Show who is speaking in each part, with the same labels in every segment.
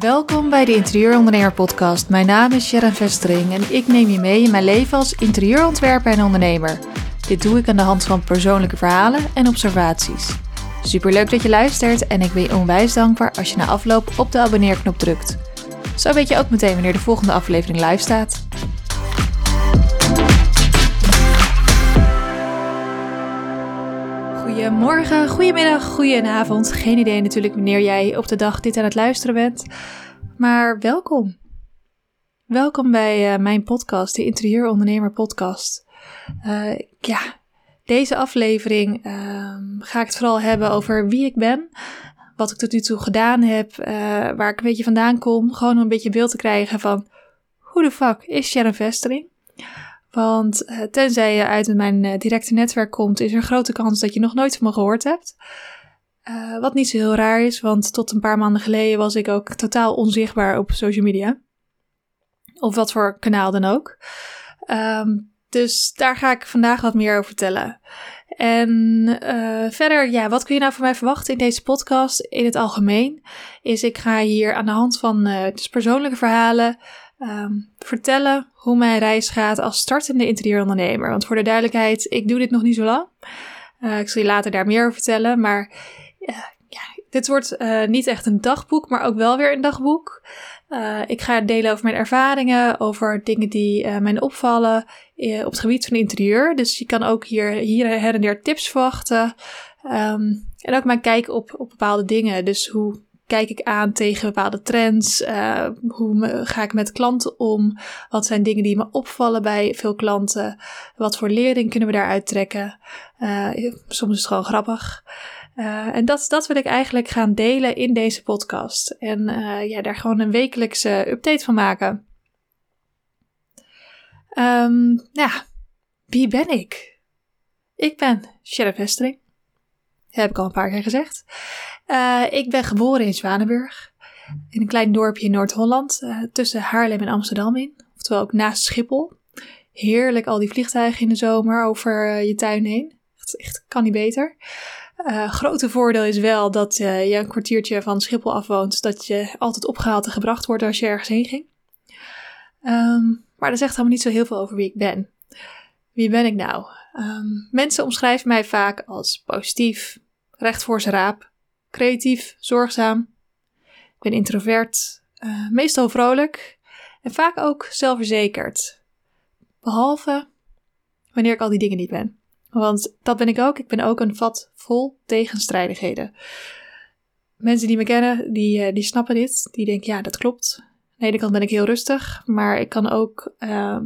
Speaker 1: Welkom bij de Interieurondernemer Podcast. Mijn naam is Sharon Vestering en ik neem je mee in mijn leven als interieurontwerper en ondernemer. Dit doe ik aan de hand van persoonlijke verhalen en observaties. Superleuk dat je luistert en ik ben je onwijs dankbaar als je na afloop op de abonneerknop drukt. Zo weet je ook meteen wanneer de volgende aflevering live staat. Goedemorgen, goedemiddag, goedenavond. Geen idee natuurlijk wanneer jij op de dag dit aan het luisteren bent. Maar welkom. Welkom bij uh, mijn podcast, de Interieurondernemer Podcast. Uh, ja, deze aflevering uh, ga ik het vooral hebben over wie ik ben. Wat ik tot nu toe gedaan heb, uh, waar ik een beetje vandaan kom. Gewoon om een beetje beeld te krijgen van hoe de fuck is Sharon Vestering? Want uh, tenzij je uit mijn uh, directe netwerk komt, is er een grote kans dat je nog nooit van me gehoord hebt. Uh, wat niet zo heel raar is, want tot een paar maanden geleden was ik ook totaal onzichtbaar op social media. Of wat voor kanaal dan ook. Um, dus daar ga ik vandaag wat meer over vertellen. En verder, ja, wat kun je nou van mij verwachten in deze podcast in het algemeen? Is ik ga hier aan de hand van dus persoonlijke verhalen um, vertellen hoe mijn reis gaat als startende interieurondernemer. Want voor de duidelijkheid, ik doe dit nog niet zo lang. Uh, ik zal je later daar meer over vertellen. Maar uh, ja, dit wordt uh, niet echt een dagboek, maar ook wel weer een dagboek. ik ga delen over mijn ervaringen, over dingen die mij opvallen op het gebied van interieur. Dus je kan ook hier, hier her en der tips verwachten. Um, en ook mijn kijk op, op bepaalde dingen. Dus hoe kijk ik aan tegen bepaalde trends? Uh, hoe ga ik met klanten om? Wat zijn dingen die me opvallen bij veel klanten? Wat voor lering kunnen we daaruit trekken? Uh, soms is het gewoon grappig. Uh, en dat, dat wil ik eigenlijk gaan delen in deze podcast. En ja, daar gewoon een wekelijkse update van maken. Um, ja, wie ben ik? Ik ben Sheriff Vestering. Dat heb ik al een paar keer gezegd. Uh, ik ben geboren in Zwanenburg, in een klein dorpje in Noord-Holland, uh, tussen Haarlem en Amsterdam in, oftewel ook naast Schiphol. Heerlijk al die vliegtuigen in de zomer over uh, je tuin heen. Echt, echt kan niet beter. grote voordeel is wel dat je een kwartiertje van Schiphol afwoont, dat je altijd opgehaald en gebracht wordt als je ergens heen ging. Um, maar dat zegt helemaal niet zo heel veel over wie ik ben. Wie ben ik nou? Um, mensen omschrijven mij vaak als positief, recht voor zijn raap, creatief, zorgzaam. Ik ben introvert, uh, meestal vrolijk en vaak ook zelfverzekerd. Behalve wanneer ik al die dingen niet ben. Want dat ben ik ook. Ik ben ook een vat vol tegenstrijdigheden. Mensen die me kennen, die, uh, die snappen dit. Die denken, ja, dat klopt. Aan de ene kant ben ik heel rustig, maar ik kan ook uh,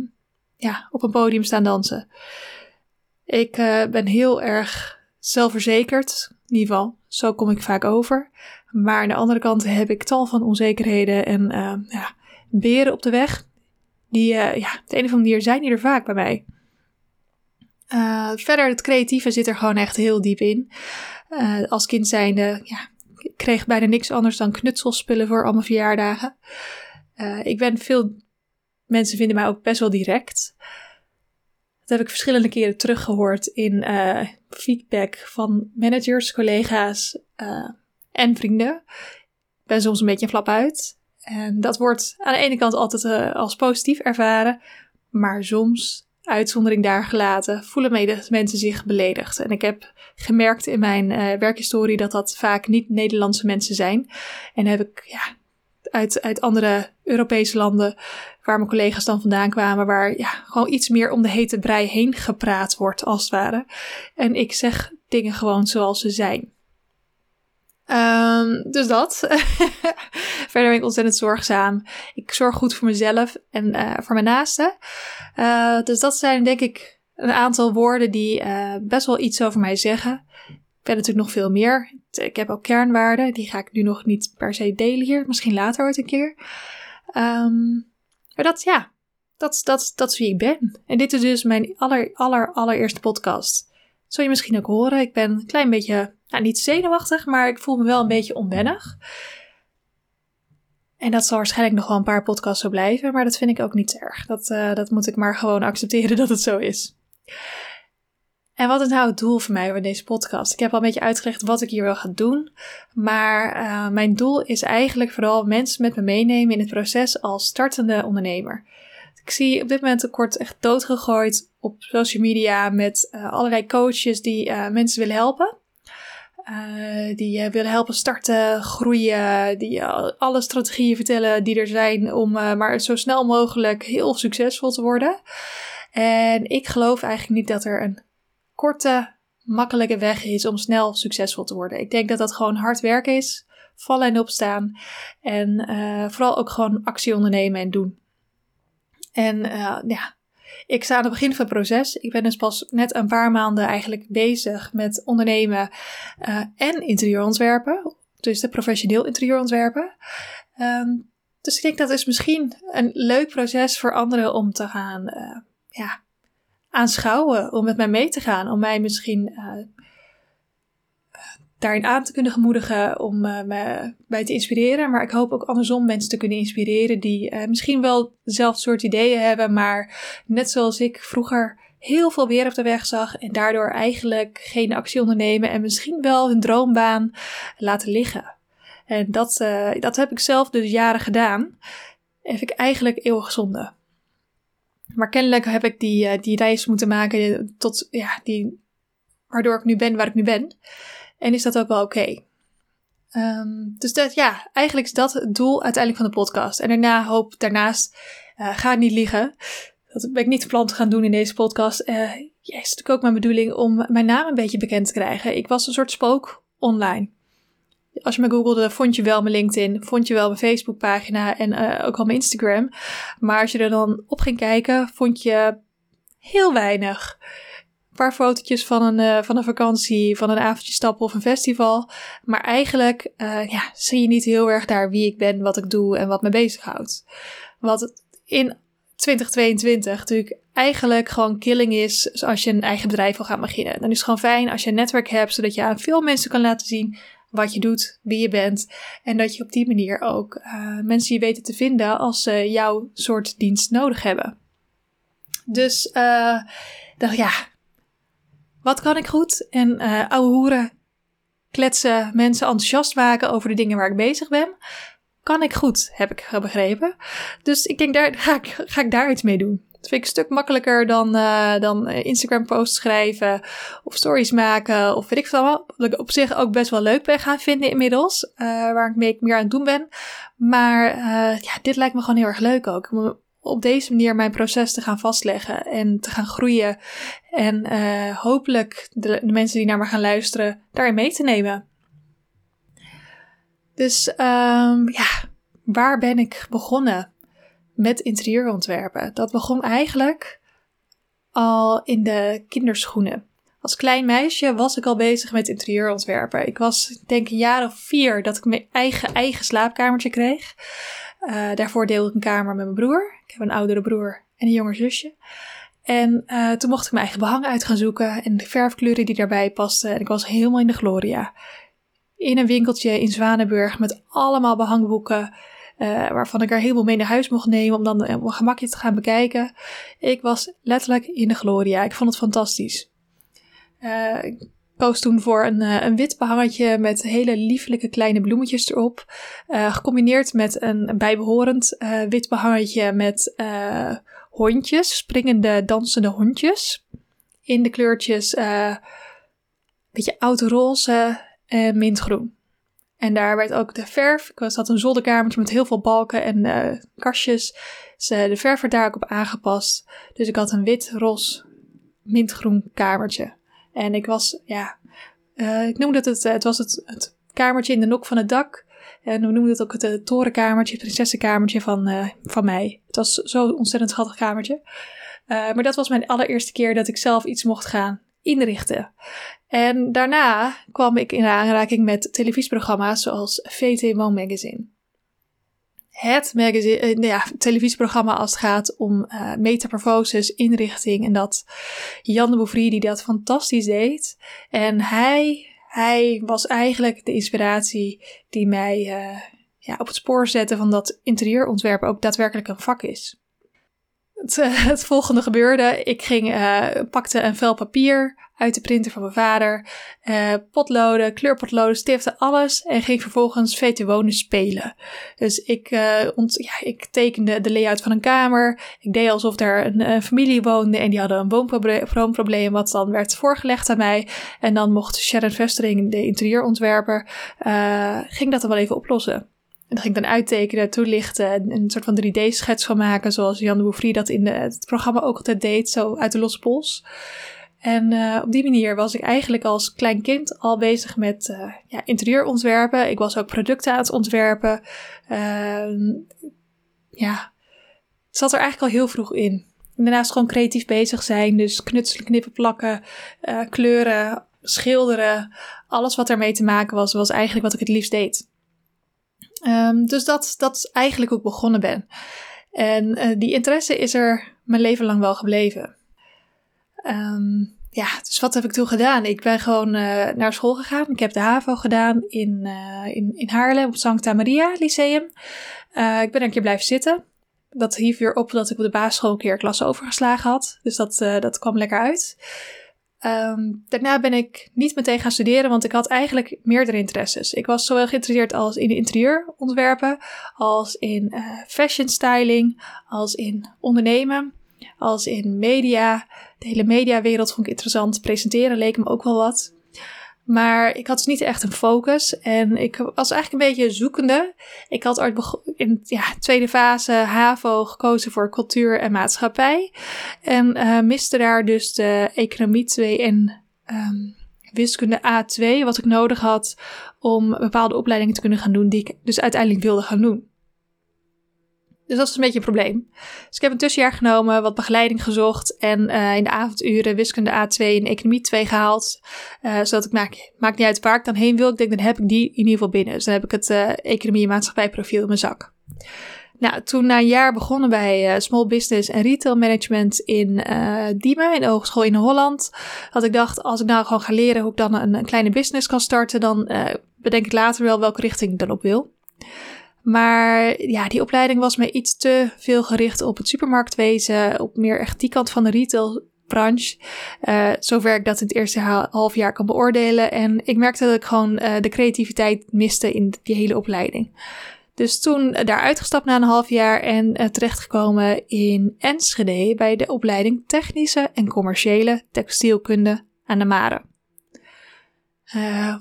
Speaker 1: ja, op een podium staan dansen. Ik uh, ben heel erg zelfverzekerd. In ieder geval, zo kom ik vaak over. Maar aan de andere kant heb ik tal van onzekerheden en uh, ja, beren op de weg. Die, uh, ja, op de een of andere manier zijn die er vaak bij mij. Uh, verder, het creatieve zit er gewoon echt heel diep in. als kind zijnde, ja, ik kreeg bijna niks anders dan knutselspullen voor al mijn verjaardagen. ik ben veel, mensen vinden mij ook best wel direct. Dat heb ik verschillende keren teruggehoord in uh, feedback van managers, collega's uh, en vrienden. Ik ben soms een beetje een flap uit. En dat wordt aan de ene kant altijd uh, als positief ervaren, maar soms, uitzondering daar gelaten, voelen mensen zich beledigd. En ik heb gemerkt in mijn werkhistorie dat dat vaak niet Nederlandse mensen zijn. En heb ik ja, uit, uit andere Europese landen, waar mijn collega's dan vandaan kwamen, waar ja, gewoon iets meer om de hete brei heen gepraat wordt, als het ware. En ik zeg dingen gewoon zoals ze zijn. Um, dus dat. Verder ben ik ontzettend zorgzaam. Ik zorg goed voor mezelf en uh, voor mijn naasten. Uh, dus dat zijn denk ik een aantal woorden die uh, best wel iets over mij zeggen ben natuurlijk nog veel meer. Ik heb ook kernwaarden, die ga ik nu nog niet per se delen hier. Misschien later ooit een keer. Um, maar dat, ja, dat, dat, dat is wie ik ben. En dit is dus mijn aller, aller, allereerste podcast. Zul je misschien ook horen, ik ben een klein beetje, nou niet zenuwachtig, maar ik voel me wel een beetje onwennig. En dat zal waarschijnlijk nog wel een paar podcasts zo blijven, maar dat vind ik ook niet erg. Dat, uh, dat moet ik maar gewoon accepteren dat het zo is. En wat is nou het doel voor mij voor deze podcast? Ik heb al een beetje uitgelegd wat ik hier wil gaan doen. Maar uh, mijn doel is eigenlijk vooral mensen met me meenemen in het proces als startende ondernemer. Ik zie op dit moment een kort echt doodgegooid op social media met uh, allerlei coaches die uh, mensen willen helpen. Die willen helpen starten, groeien, die alle strategieën vertellen die er zijn om maar zo snel mogelijk heel succesvol te worden. En ik geloof eigenlijk niet dat er een korte, makkelijke weg is om snel succesvol te worden. Ik denk dat dat gewoon hard werken is, vallen en opstaan en vooral ook gewoon actie ondernemen en doen. En uh, ja, ik sta aan het begin van het proces. Ik ben dus pas net een paar maanden eigenlijk bezig met ondernemen uh, en interieurontwerpen. Dus de professioneel interieurontwerpen. Um, dus ik denk dat is misschien een leuk proces voor anderen om te gaan ja, aanschouwen. Om met mij mee te gaan. Om mij misschien daarin aan te kunnen gemoedigen om uh, me, mij te inspireren. Maar ik hoop ook andersom mensen te kunnen inspireren die uh, misschien wel dezelfde soort ideeën hebben, maar net zoals ik vroeger heel veel weer op de weg zag en daardoor eigenlijk geen actie ondernemen en misschien wel hun droombaan laten liggen. En dat, dat heb ik zelf dus jaren gedaan. Heb ik eigenlijk eeuwig zonde. Maar kennelijk heb ik die, die reis moeten maken tot, ja, die, waardoor ik nu ben waar ik nu ben. En is dat ook wel oké? Um, dus dat, ja, eigenlijk is dat het doel uiteindelijk van de podcast. En daarna hoop, daarnaast, uh, ga niet liegen. Dat ben ik niet plan te gaan doen in deze podcast. Uh, ja, is natuurlijk ook mijn bedoeling om mijn naam een beetje bekend te krijgen. Ik was een soort spook online. Als je me googelde, vond je wel mijn LinkedIn, vond je wel mijn Facebookpagina en uh, ook al mijn Instagram. Maar als je er dan op ging kijken, vond je heel weinig paar fotootjes van een, uh, van een vakantie, van een avondje stappen of een festival. Maar eigenlijk uh, ja, zie je niet heel erg daar wie ik ben, wat ik doe en wat me bezighoudt. Wat in 2022 natuurlijk eigenlijk gewoon killing is als je een eigen bedrijf wil gaan beginnen. Dan is het gewoon fijn als je een netwerk hebt, zodat je aan veel mensen kan laten zien wat je doet, wie je bent. En dat je op die manier ook uh, mensen je weten te vinden als ze jouw soort dienst nodig hebben. Dus uh, dacht ja, wat kan ik goed? En uh, ouwe hoeren, kletsen, mensen enthousiast maken over de dingen waar ik bezig ben. Kan ik goed, heb ik begrepen. Dus ik denk, daar ga ik, ga ik daar iets mee doen. Dat vind ik een stuk makkelijker dan, uh, dan Instagram posts schrijven of stories maken of weet ik veel wat. Wat ik op zich ook best wel leuk ben gaan vinden inmiddels. Uh, waar ik mee, meer aan het doen ben. Maar ja, dit lijkt me gewoon heel erg leuk ook op deze manier mijn proces te gaan vastleggen en te gaan groeien. En hopelijk de, de, mensen die naar me gaan luisteren daarin mee te nemen. Dus um, ja, waar ben ik begonnen met interieurontwerpen? Dat begon eigenlijk al in de kinderschoenen. Als klein meisje was ik al bezig met interieurontwerpen. Ik was denk een jaar of vier dat ik mijn eigen, eigen slaapkamertje kreeg. Uh, daarvoor deelde ik een kamer met mijn broer. Ik heb een oudere broer en een jonger zusje. En uh, toen mocht ik mijn eigen behang uit gaan zoeken en de verfkleuren die daarbij pasten. En ik was helemaal in de gloria. In een winkeltje in Zwanenburg met allemaal behangboeken. Uh, waarvan ik er veel mee naar huis mocht nemen om dan een gemakje te gaan bekijken. Ik was letterlijk in de gloria. Ik vond het fantastisch. Uh, koos toen voor een, een wit behangetje met hele lieflijke kleine bloemetjes erop. Gecombineerd met een bijbehorend wit behangetje met hondjes, springende, dansende hondjes. In de kleurtjes een beetje oud roze en mintgroen. En daar werd ook de verf, ik had een zolderkamertje met heel veel balken en kastjes. Dus de verf werd daar ook op aangepast. Dus ik had een wit, roze, mintgroen kamertje. En ik was, ja, uh, ik noemde het, het, het was het, het kamertje in de nok van het dak. En we noemden het ook het, eh, torenkamertje, het prinsessenkamertje van, van mij. Het was zo'n ontzettend schattig kamertje. Maar dat was mijn allereerste keer dat ik zelf iets mocht gaan inrichten. En daarna kwam ik in aanraking met televisieprogramma's zoals VT Mo Magazine het magazine, eh, nou ja, televisieprogramma als het gaat om uh, metamorfoses, inrichting en dat. Jan de Bouvry die dat fantastisch deed. En hij, hij was eigenlijk de inspiratie die mij uh, ja, op het spoor zette van dat interieurontwerpen ook daadwerkelijk een vak is. Het, het volgende gebeurde. Ik ging, uh, pakte een vel papier uit de printer van mijn vader, uh, potloden, kleurpotloden, stiften, alles. En ging vervolgens VT Wonen spelen. Dus ik, uh, ont, ja, ik tekende de layout van een kamer. Ik deed alsof er een, een familie woonde en die hadden een woonprobleem, wat dan werd voorgelegd aan mij. En dan mocht Sharon Vestering, de interieurontwerper, ging dat dan wel even oplossen. En dan ging ik dan uittekenen, toelichten, een soort van 3D-schets van maken, zoals Jan de Bouffry dat in de, het programma ook altijd deed, zo uit de losse pols. En uh, op die manier was ik eigenlijk als klein kind al bezig met uh, ja, interieurontwerpen. Ik was ook producten aan het ontwerpen. Uh, ja, zat er eigenlijk al heel vroeg in. En daarnaast gewoon creatief bezig zijn. Dus knutselen, knippen, plakken, eh, kleuren, schilderen. Alles wat ermee te maken was, was eigenlijk wat ik het liefst deed. Um, dus dat, dat is eigenlijk hoe ik begonnen ben. En die interesse is er mijn leven lang wel gebleven. Um, ja, dus wat heb ik toen gedaan? Ik ben gewoon uh, naar school gegaan. Ik heb de HAVO gedaan in, uh, in, in Haarlem op Santa Maria Lyceum. Ik ben een keer blijven zitten. Dat hief weer op dat ik op de basisschool een keer klas overgeslagen had. Dus dat, dat kwam lekker uit. Um, daarna ben ik niet meteen gaan studeren, want ik had eigenlijk meerdere interesses. Ik was zowel geïnteresseerd als in interieurontwerpen, als in fashion styling, als in ondernemen als in media. De hele mediawereld vond ik interessant. Presenteren leek me ook wel wat. Maar ik had dus niet echt een focus. En ik was eigenlijk een beetje zoekende. Ik had in ja, tweede fase HAVO gekozen voor cultuur en maatschappij. En uh, miste daar dus de economie 2 en um, wiskunde A2, wat ik nodig had om bepaalde opleidingen te kunnen gaan doen, die ik dus uiteindelijk wilde gaan doen. Dus dat is een beetje een probleem. Dus ik heb een tussenjaar genomen, wat begeleiding gezocht en uh, in de avonduren wiskunde A2 en economie 2 gehaald. Uh, zodat ik, maak, maakt niet uit waar ik dan heen wil. Ik denk, dan heb ik die in ieder geval binnen. Dus dan heb ik het uh, economie en maatschappijprofiel in mijn zak. Nou, toen na een jaar begonnen bij Small Business en Retail Management in Diemen, in de Hogeschool in Holland. Had ik dacht, als ik nou gewoon ga leren hoe ik dan een, een kleine business kan starten, dan bedenk ik later wel welke richting ik dan op wil. Maar ja, die opleiding was me iets te veel gericht op het supermarktwezen, op meer echt die kant van de retailbranche. Uh, zover ik dat in het eerste half jaar kan beoordelen. En ik merkte dat ik gewoon uh, de creativiteit miste in die hele opleiding. Dus toen daar uitgestapt na een half jaar en uh, terechtgekomen in Enschede bij de opleiding Technische en Commerciële Textielkunde aan de Mare.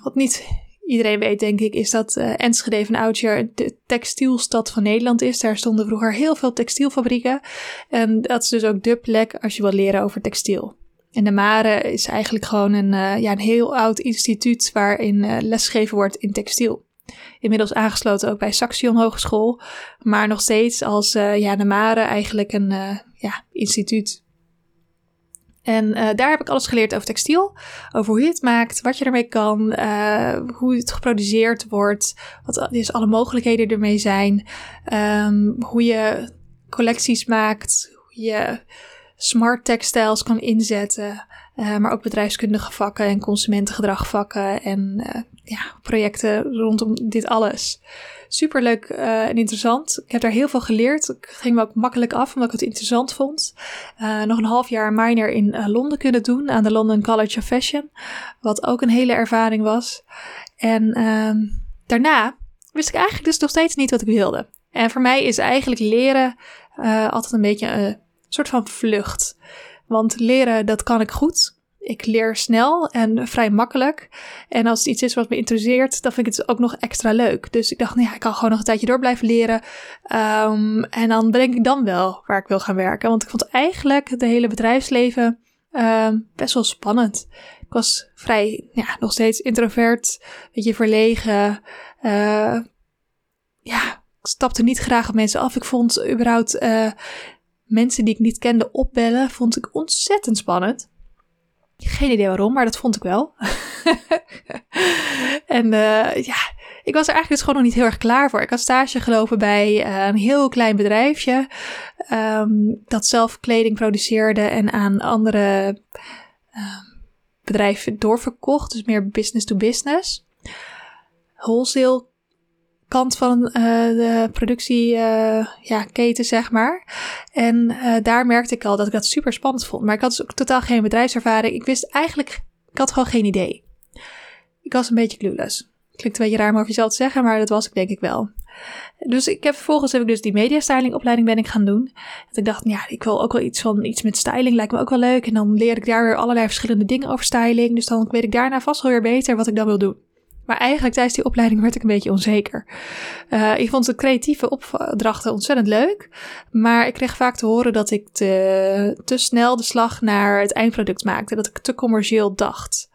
Speaker 1: wat niet iedereen weet, denk ik, is dat uh, Enschede van oudsher de textielstad van Nederland is. Daar stonden vroeger heel veel textielfabrieken. En dat is dus ook de plek als je wil leren over textiel. En de Mare is eigenlijk gewoon een, uh, ja, een heel oud instituut waarin uh, lesgegeven wordt in textiel. Inmiddels aangesloten ook bij Saxion Hogeschool, maar nog steeds als ja, de Mare eigenlijk een ja, instituut en uh, daar heb ik alles geleerd over textiel. Over hoe je het maakt, wat je ermee kan, uh, hoe het geproduceerd wordt, wat dus alle mogelijkheden ermee zijn. Um, hoe je collecties maakt, hoe je smart textiles kan inzetten. Uh, maar ook bedrijfskundige vakken en consumentengedragvakken en ja, projecten rondom dit alles super leuk uh, en interessant. Ik heb daar heel veel geleerd. Ik ging me ook makkelijk af omdat ik het interessant vond. Uh, nog een half jaar minor in uh, Londen kunnen doen aan de London College of Fashion. Wat ook een hele ervaring was. En ehm, daarna wist ik eigenlijk dus nog steeds niet wat ik wilde. En voor mij is eigenlijk leren altijd een beetje een soort van vlucht. Want leren, dat kan ik goed. Ik leer snel en vrij makkelijk. En als het iets is wat me interesseert, dan vind ik het ook nog extra leuk. Dus ik dacht, nou ja, ik kan gewoon nog een tijdje door blijven leren. Um, en dan denk ik dan wel waar ik wil gaan werken. Want ik vond eigenlijk het hele bedrijfsleven um, best wel spannend. Ik was vrij, ja, nog steeds introvert, een beetje verlegen. Uh, ja, ik stapte niet graag op mensen af. Ik vond überhaupt uh, mensen die ik niet kende opbellen, vond ik ontzettend spannend. Geen idee waarom, maar dat vond ik wel. en uh, ja, ik was er eigenlijk dus gewoon nog niet heel erg klaar voor. Ik had stage gelopen bij uh, een heel klein bedrijfje um, dat zelf kleding produceerde en aan andere um, bedrijven doorverkocht. Dus meer business to business. Wholesale kant van de productieketen, ja, keten, zeg maar. En daar merkte ik al dat ik dat super spannend vond. Maar ik had dus ook totaal geen bedrijfservaring. Ik wist eigenlijk, ik had gewoon geen idee. Ik was een beetje clueless. Klinkt een beetje raar om over jezelf te zeggen, maar dat was ik denk ik wel. Dus ik heb vervolgens heb ik dus die media styling opleiding ben ik gaan doen. Dat ik dacht, ja, ik wil ook wel iets van iets met styling, lijkt me ook wel leuk. En dan leer ik daar weer allerlei verschillende dingen over styling. Dus dan weet ik daarna vast wel weer beter wat ik dan wil doen. Maar eigenlijk tijdens die opleiding werd ik een beetje onzeker. Uh, ik vond de creatieve opdrachten ontzettend leuk. Maar ik kreeg vaak te horen dat ik te, te snel de slag naar het eindproduct maakte. Dat ik te commercieel dacht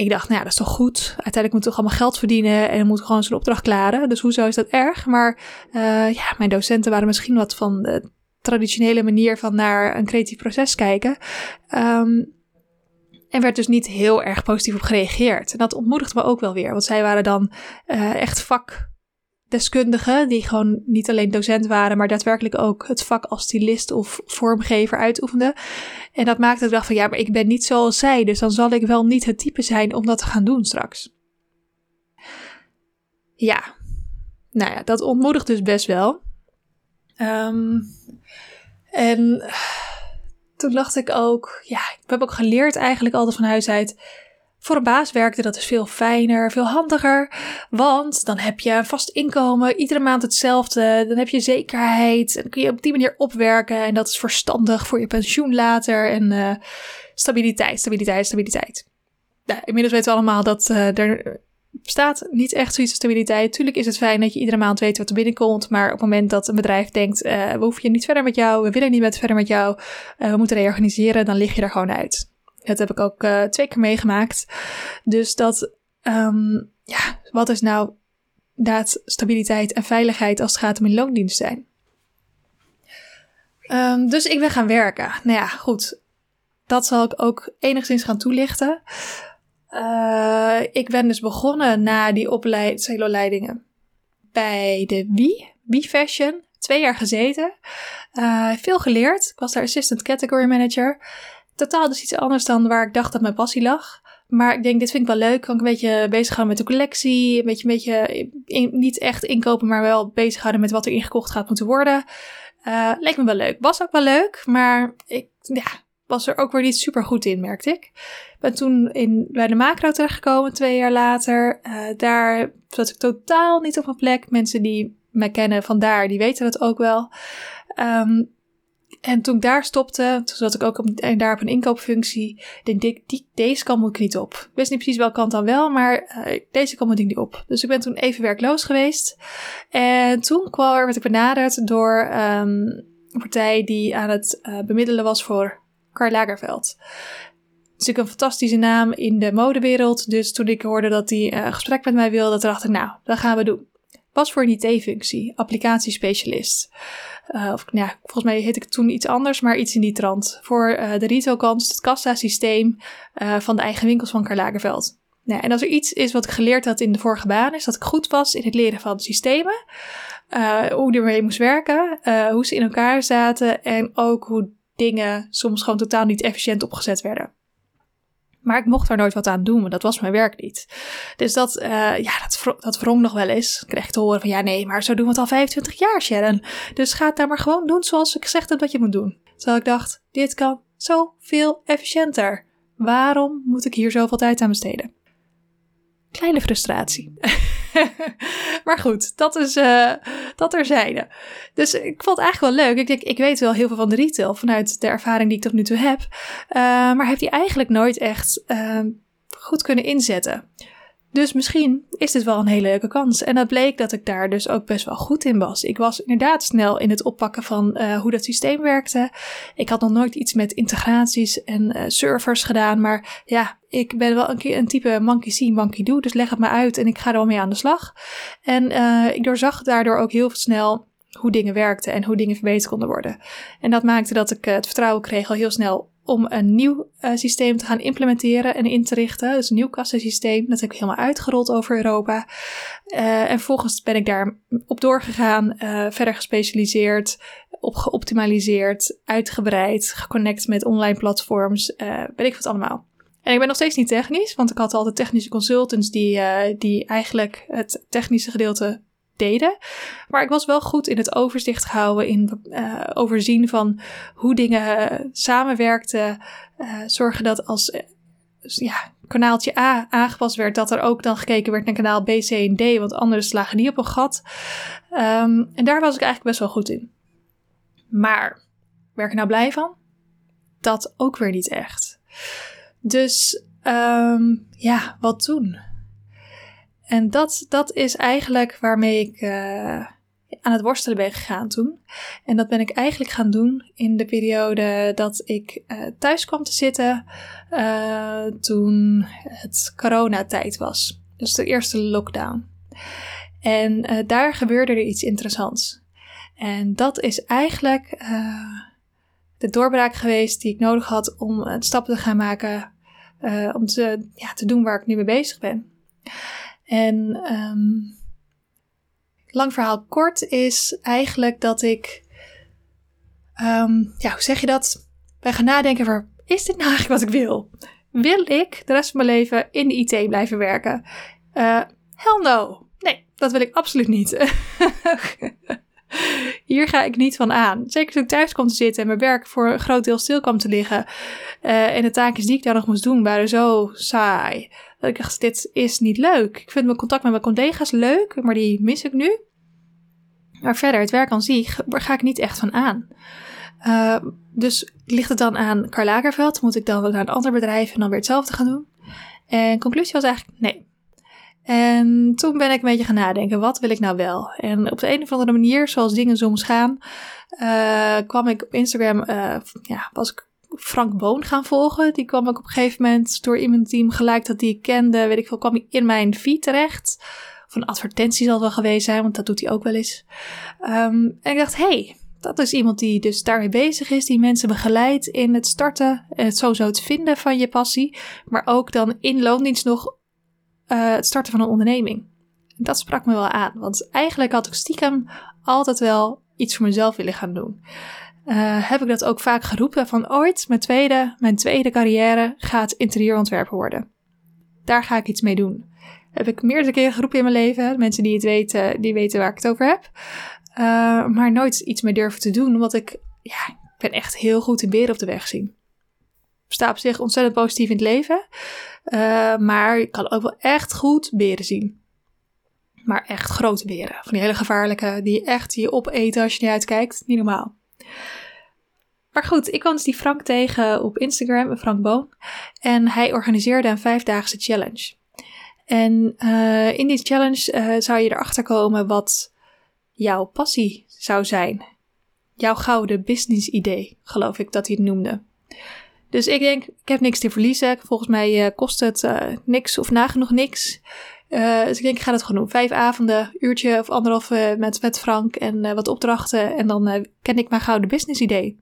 Speaker 1: ik dacht, nou ja, dat is toch goed. Uiteindelijk moet ik toch allemaal geld verdienen en moet gewoon zo'n opdracht klaren. Dus hoezo is dat erg? Maar uh, ja, mijn docenten waren misschien wat van de traditionele manier van naar een creatief proces kijken. Um, en werd dus niet heel erg positief op gereageerd. En dat ontmoedigde me ook wel weer. Want zij waren dan uh, echt vak deskundigen die gewoon niet alleen docent waren, maar daadwerkelijk ook het vak als stylist of vormgever uitoefenden. En dat maakte ik dacht van ja, maar ik ben niet zoals zij, dus dan zal ik wel niet het type zijn om dat te gaan doen straks. Ja, nou ja, dat ontmoedigt dus best wel. Um, en toen dacht ik ook, ja, ik heb ook geleerd eigenlijk altijd van huis uit voor een baas werkte dat is veel fijner, veel handiger. Want dan heb je een vast inkomen, iedere maand hetzelfde. Dan heb je zekerheid. En dan kun je op die manier opwerken. En dat is verstandig voor je pensioen later. En uh, stabiliteit, stabiliteit, stabiliteit. Nou, inmiddels weten we allemaal dat uh, er bestaat niet echt zoiets als stabiliteit. Tuurlijk is het fijn dat je iedere maand weet wat er binnenkomt. Maar op het moment dat een bedrijf denkt: uh, we hoeven niet verder met jou, we willen niet met verder met jou, we moeten reorganiseren, dan lig je er gewoon uit. Dat heb ik ook uh, twee keer meegemaakt. Dus dat, um, ja, wat is nou daad stabiliteit en veiligheid als het gaat om in loondienst zijn? Um, dus ik ben gaan werken. Nou ja, goed. Dat zal ik ook enigszins gaan toelichten. Uh, ik ben dus begonnen na die opleidingen bij de Wie, Wie Fashion. Twee jaar gezeten. Uh, veel geleerd. Ik was daar assistant category manager totaal dus iets anders dan waar ik dacht dat mijn passie lag. Maar ik denk, dit vind ik wel leuk. Kan ik een beetje bezighouden met de collectie. Een beetje, een beetje niet echt inkopen, maar wel bezighouden met wat er ingekocht gaat moeten worden. Uh, leek me wel leuk. Was ook wel leuk, maar ik ja, was er ook weer niet super goed in, merkte ik. Ben toen in, bij de macro terechtgekomen, twee jaar later. Uh, daar zat ik totaal niet op mijn plek. Mensen die mij kennen vandaar, die weten dat ook wel. Um, en toen ik daar stopte, toen zat ik ook op, en daar op een inkoopfunctie. Denk ik, die, deze kant moet ik niet op. Ik wist niet precies welke kant dan wel, maar uh, deze kant moet ik niet op. Dus ik ben toen even werkloos geweest. En toen kwam, werd ik benaderd door um, een partij die aan het uh, bemiddelen was voor Karl Lagerveld. Dus ik een fantastische naam in de modewereld. Dus toen ik hoorde dat hij uh, gesprek met mij wilde, dacht ik, nou, dat gaan we doen. Was voor een IT-functie, applicatiespecialist. Uh, of ja, volgens mij heet ik toen iets anders, maar iets in die trant. Voor uh, de retailkant, het kassa-systeem uh, van de eigen winkels van Karl Lagerveld. Nou, en als er iets is wat ik geleerd had in de vorige baan, is dat ik goed was in het leren van systemen. hoe die ermee moest werken, hoe ze in elkaar zaten en ook hoe dingen soms gewoon totaal niet efficiënt opgezet werden. Maar ik mocht daar nooit wat aan doen, want dat was mijn werk niet. Dus dat, uh, ja, dat, dat wrong nog wel eens. Ik kreeg te horen van, ja nee, maar zo doen we het al 25 jaar, Sharon. Dus ga het daar maar gewoon doen zoals ik gezegd heb dat je moet doen. Terwijl ik dacht, dit kan zoveel efficiënter. Waarom moet ik hier zoveel tijd aan besteden? Kleine frustratie. maar goed, dat is uh, dat terzijde. Dus ik vond het eigenlijk wel leuk. Ik denk, ik weet wel heel veel van de retail vanuit de ervaring die ik tot nu toe heb. Uh, maar heb die eigenlijk nooit echt uh, goed kunnen inzetten. Dus misschien is dit wel een hele leuke kans. En dat bleek dat ik daar dus ook best wel goed in was. Ik was inderdaad snel in het oppakken van uh, hoe dat systeem werkte. Ik had nog nooit iets met integraties en uh, servers gedaan. Maar ja, ik ben wel een, een type monkey see, monkey do. Dus leg het me uit en ik ga er wel mee aan de slag. En uh, ik doorzag daardoor ook heel snel hoe dingen werkten en hoe dingen verbeterd konden worden. En dat maakte dat ik het vertrouwen kreeg al heel snel om een nieuw uh, systeem te gaan implementeren en in te richten. Dus een nieuw kassasysteem. Dat heb ik helemaal uitgerold over Europa. Uh, en vervolgens ben ik daar op doorgegaan, uh, verder gespecialiseerd, op geoptimaliseerd, uitgebreid, geconnect met online platforms. ben ik wat allemaal. En ik ben nog steeds niet technisch, want ik had altijd technische consultants die, die eigenlijk het technische gedeelte deden. Maar ik was wel goed in het overzicht houden, in uh, overzien van hoe dingen samenwerkten. Uh, zorgen dat als ja, kanaaltje A aangepast werd, dat er ook dan gekeken werd naar kanaal B, C en D, want anders lagen die op een gat. Um, en daar was ik eigenlijk best wel goed in. Maar, werk ik nou blij van? Dat ook weer niet echt. Dus um, ja, wat doen? En dat, dat is eigenlijk waarmee ik uh, aan het worstelen ben gegaan toen. En dat ben ik eigenlijk gaan doen in de periode dat ik uh, thuis kwam te zitten uh, toen het coronatijd was. Dus de eerste lockdown. En daar gebeurde er iets interessants. En dat is eigenlijk de doorbraak geweest die ik nodig had om een stap te gaan maken. om ja, te doen waar ik nu mee bezig ben. En um, lang verhaal kort is eigenlijk dat ik, um, ja, hoe zeg je dat? Ben gaan nadenken over, is dit nou eigenlijk wat ik wil? Wil ik de rest van mijn leven in de IT blijven werken? Uh, hell no. Nee, dat wil ik absoluut niet. Hier ga ik niet van aan. Zeker toen ik thuis kwam te zitten en mijn werk voor een groot deel stil kwam te liggen. Uh, en de taakjes die ik daar nog moest doen waren zo saai. Dat ik dacht, dit is niet leuk. Ik vind mijn contact met mijn collega's leuk, maar die mis ik nu. Maar verder, het werk aan zich, ga ik niet echt van aan. Uh, dus ligt het dan aan Karl Lagerveld? Moet ik dan naar een ander bedrijf en dan weer hetzelfde gaan doen? En conclusie was eigenlijk nee. En toen ben ik een beetje gaan nadenken, wat wil ik nou wel? En op de een of andere manier, zoals dingen soms gaan, uh, kwam ik op Instagram, uh, ja, was ik Frank Boon gaan volgen. Die kwam ik op een gegeven moment door iemand die hem gelijk dat die ik kende, weet ik veel, kwam hij in mijn feed terecht. Of een advertentie zal wel geweest zijn, want dat doet hij ook wel eens. Um, en ik dacht, hey, dat is iemand die dus daarmee bezig is, die mensen begeleidt in het starten en het sowieso het vinden van je passie, maar ook dan in loondienst nog uh, het starten van een onderneming. En dat sprak me wel aan, want eigenlijk had ik stiekem altijd wel iets voor mezelf willen gaan doen. Uh, heb ik dat ook vaak geroepen van ooit, mijn tweede, mijn tweede carrière gaat interieurontwerper worden. Daar ga ik iets mee doen. Heb ik meerdere keren geroepen in mijn leven. Mensen die het weten, die weten waar ik het over heb. Uh, maar nooit iets mee durven te doen, omdat ik, ja, ik ben echt heel goed in beren op de weg zien. Sta op zich ontzettend positief in het leven. Uh, maar ik kan ook wel echt goed beren zien. Maar echt grote beren. Van die hele gevaarlijke, die echt je opeten als je niet uitkijkt. Niet normaal. Maar goed, ik kwam dus die Frank tegen op Instagram, Frank Boon. En hij organiseerde een vijfdaagse challenge. En uh, in die challenge uh, zou je erachter komen wat jouw passie zou zijn. Jouw gouden business idee, geloof ik dat hij het noemde. Dus ik denk, ik heb niks te verliezen. Volgens mij uh, kost het niks of nagenoeg niks. Dus ik denk, ik ga het gewoon doen. Vijf avonden, uurtje of anderhalf met, met Frank en wat opdrachten. En dan ken ik mijn gouden business idee.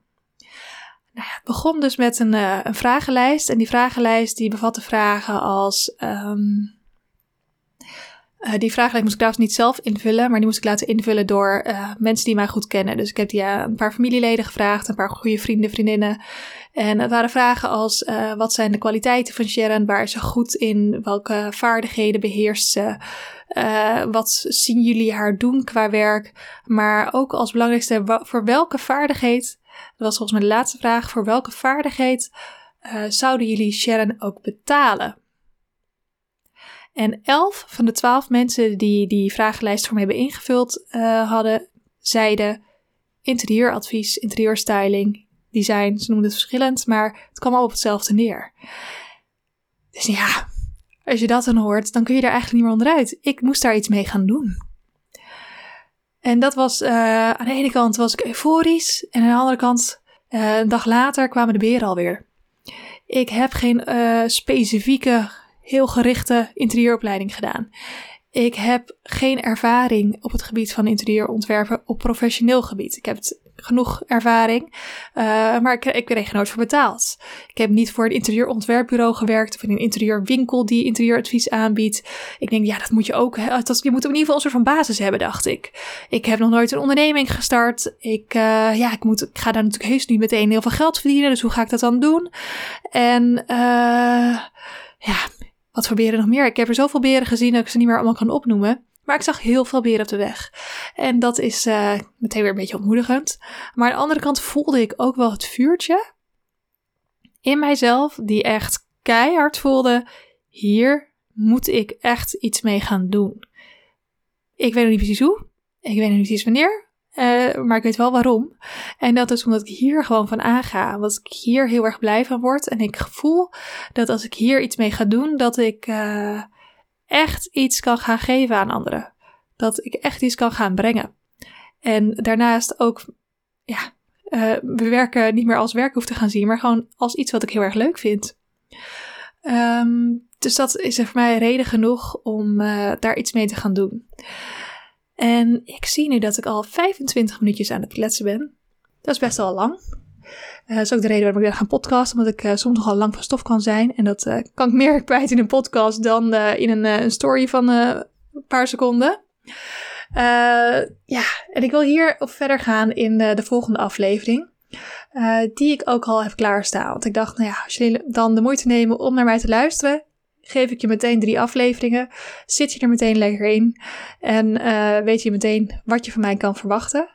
Speaker 1: Nou begon dus met een, een vragenlijst. En die vragenlijst die bevatte vragen als... Uh, die vragenlijst moest ik trouwens niet zelf invullen, maar die moest ik laten invullen door mensen die mij goed kennen. Dus ik heb die uh, een paar familieleden gevraagd, een paar goede vrienden, vriendinnen. En het waren vragen als: wat zijn de kwaliteiten van Sharon? Waar is ze goed in? Welke vaardigheden beheerst ze? wat zien jullie haar doen qua werk? Maar ook als belangrijkste, voor welke vaardigheid, dat was volgens mij de laatste vraag, voor welke vaardigheid zouden jullie Sharon ook betalen? En elf van de twaalf mensen die die vragenlijst voor me hebben ingevuld hadden, zeiden interieuradvies, interieurstyling, design. Ze noemden het verschillend, maar het kwam al op hetzelfde neer. Dus ja, als je dat dan hoort, dan kun je daar eigenlijk niet meer onderuit. Ik moest daar iets mee gaan doen. En dat was, uh, aan de ene kant was ik euforisch en aan de andere kant, uh, een dag later kwamen de beren alweer. Ik heb geen specifieke heel gerichte interieuropleiding gedaan. Ik heb geen ervaring op het gebied van interieurontwerpen op professioneel gebied. Ik heb het genoeg ervaring. Uh, maar ik, ik kreeg er nooit voor betaald. Ik heb niet voor een interieurontwerpbureau gewerkt of in een interieurwinkel die interieuradvies aanbiedt. Ik denk, ja, dat moet je ook. Dat, je moet in ieder geval een soort van basis hebben, dacht ik. Ik heb nog nooit een onderneming gestart. Ik, uh, ja, ik, moet, ik ga daar natuurlijk heus niet meteen heel veel geld verdienen. Dus hoe ga ik dat dan doen? En uh, ja, wat voor beren nog meer? Ik heb er zoveel beren gezien dat ik ze niet meer allemaal kan opnoemen. Maar ik zag heel veel beren op de weg. En dat is uh, meteen weer een beetje ontmoedigend. Maar aan de andere kant voelde ik ook wel het vuurtje in mijzelf, die echt keihard voelde: hier moet ik echt iets mee gaan doen. Ik weet nog niet precies hoe. Ik weet nog niet precies wanneer. Uh, maar ik weet wel waarom. En dat is omdat ik hier gewoon van aanga. Omdat ik hier heel erg blij van word. En ik voel dat als ik hier iets mee ga doen, dat ik uh, echt iets kan gaan geven aan anderen. Dat ik echt iets kan gaan brengen. En daarnaast ook, ja, uh, we werken niet meer als werk hoeft te gaan zien, maar gewoon als iets wat ik heel erg leuk vind. Um, dus dat is voor mij reden genoeg om daar iets mee te gaan doen. En ik zie nu dat ik al 25 minuutjes aan het kletsen ben. Dat is best wel lang. Uh, dat is ook de reden waarom ik ga podcasten, omdat ik uh, soms nogal lang van stof kan zijn. En dat uh, kan ik meer kwijt in een podcast dan in een, een, story van een paar seconden. ja, en ik wil hier op verder gaan in de volgende aflevering. die ik ook al heb klaarstaan. Want ik dacht, nou ja, als jullie dan de moeite nemen om naar mij te luisteren, geef ik je meteen drie afleveringen. Zit je er meteen lekker in. En weet je meteen wat je van mij kan verwachten.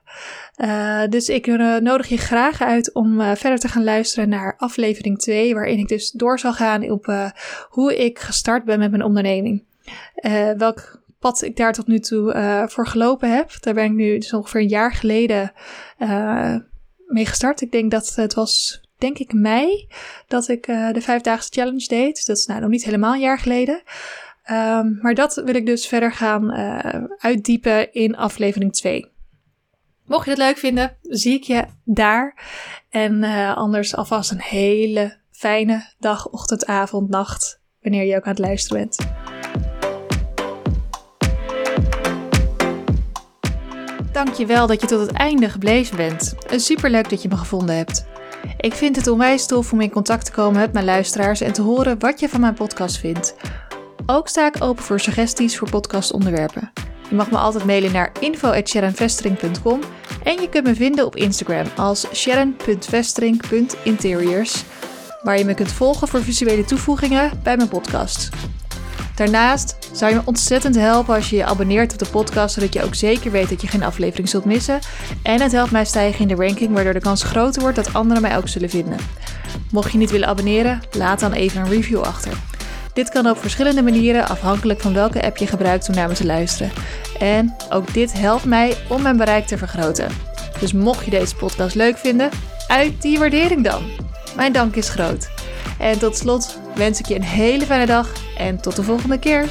Speaker 1: Uh, dus ik uh, nodig je graag uit om verder te gaan luisteren naar aflevering 2. Waarin ik dus door zal gaan op hoe ik gestart ben met mijn onderneming. welk pad ik daar tot nu toe voor gelopen heb. Daar ben ik nu dus ongeveer een jaar geleden mee gestart. Ik denk dat het was denk ik mei, dat ik de vijfdaagse challenge deed. Dat is nou nog niet helemaal een jaar geleden. Um, maar dat wil ik dus verder gaan uitdiepen in aflevering 2. Mocht je het leuk vinden, zie ik je daar. En uh, anders alvast een hele fijne dag, ochtend, avond, nacht, wanneer je ook aan het luisteren bent. Dankjewel dat je tot het einde gebleven bent. Superleuk dat je me gevonden hebt. Ik vind het onwijs tof om in contact te komen met mijn luisteraars en te horen wat je van mijn podcast vindt. Ook sta ik open voor suggesties voor podcastonderwerpen. Je mag me altijd mailen naar info.sharonvestering.com en je kunt me vinden op Instagram als sharon.vestering.interiors, waar je me kunt volgen voor visuele toevoegingen bij mijn podcast. Daarnaast zou je me ontzettend helpen als je je abonneert op de podcast, zodat je ook zeker weet dat je geen aflevering zult missen. En het helpt mij stijgen in de ranking, waardoor de kans groter wordt dat anderen mij ook zullen vinden. Mocht je niet willen abonneren, laat dan even een review achter. Dit kan op verschillende manieren, afhankelijk van welke app je gebruikt om naar me te luisteren. En ook dit helpt mij om mijn bereik te vergroten. Dus mocht je deze podcast leuk vinden, uit die waardering dan. Mijn dank is groot. En tot slot wens ik je een hele fijne dag en tot de volgende keer.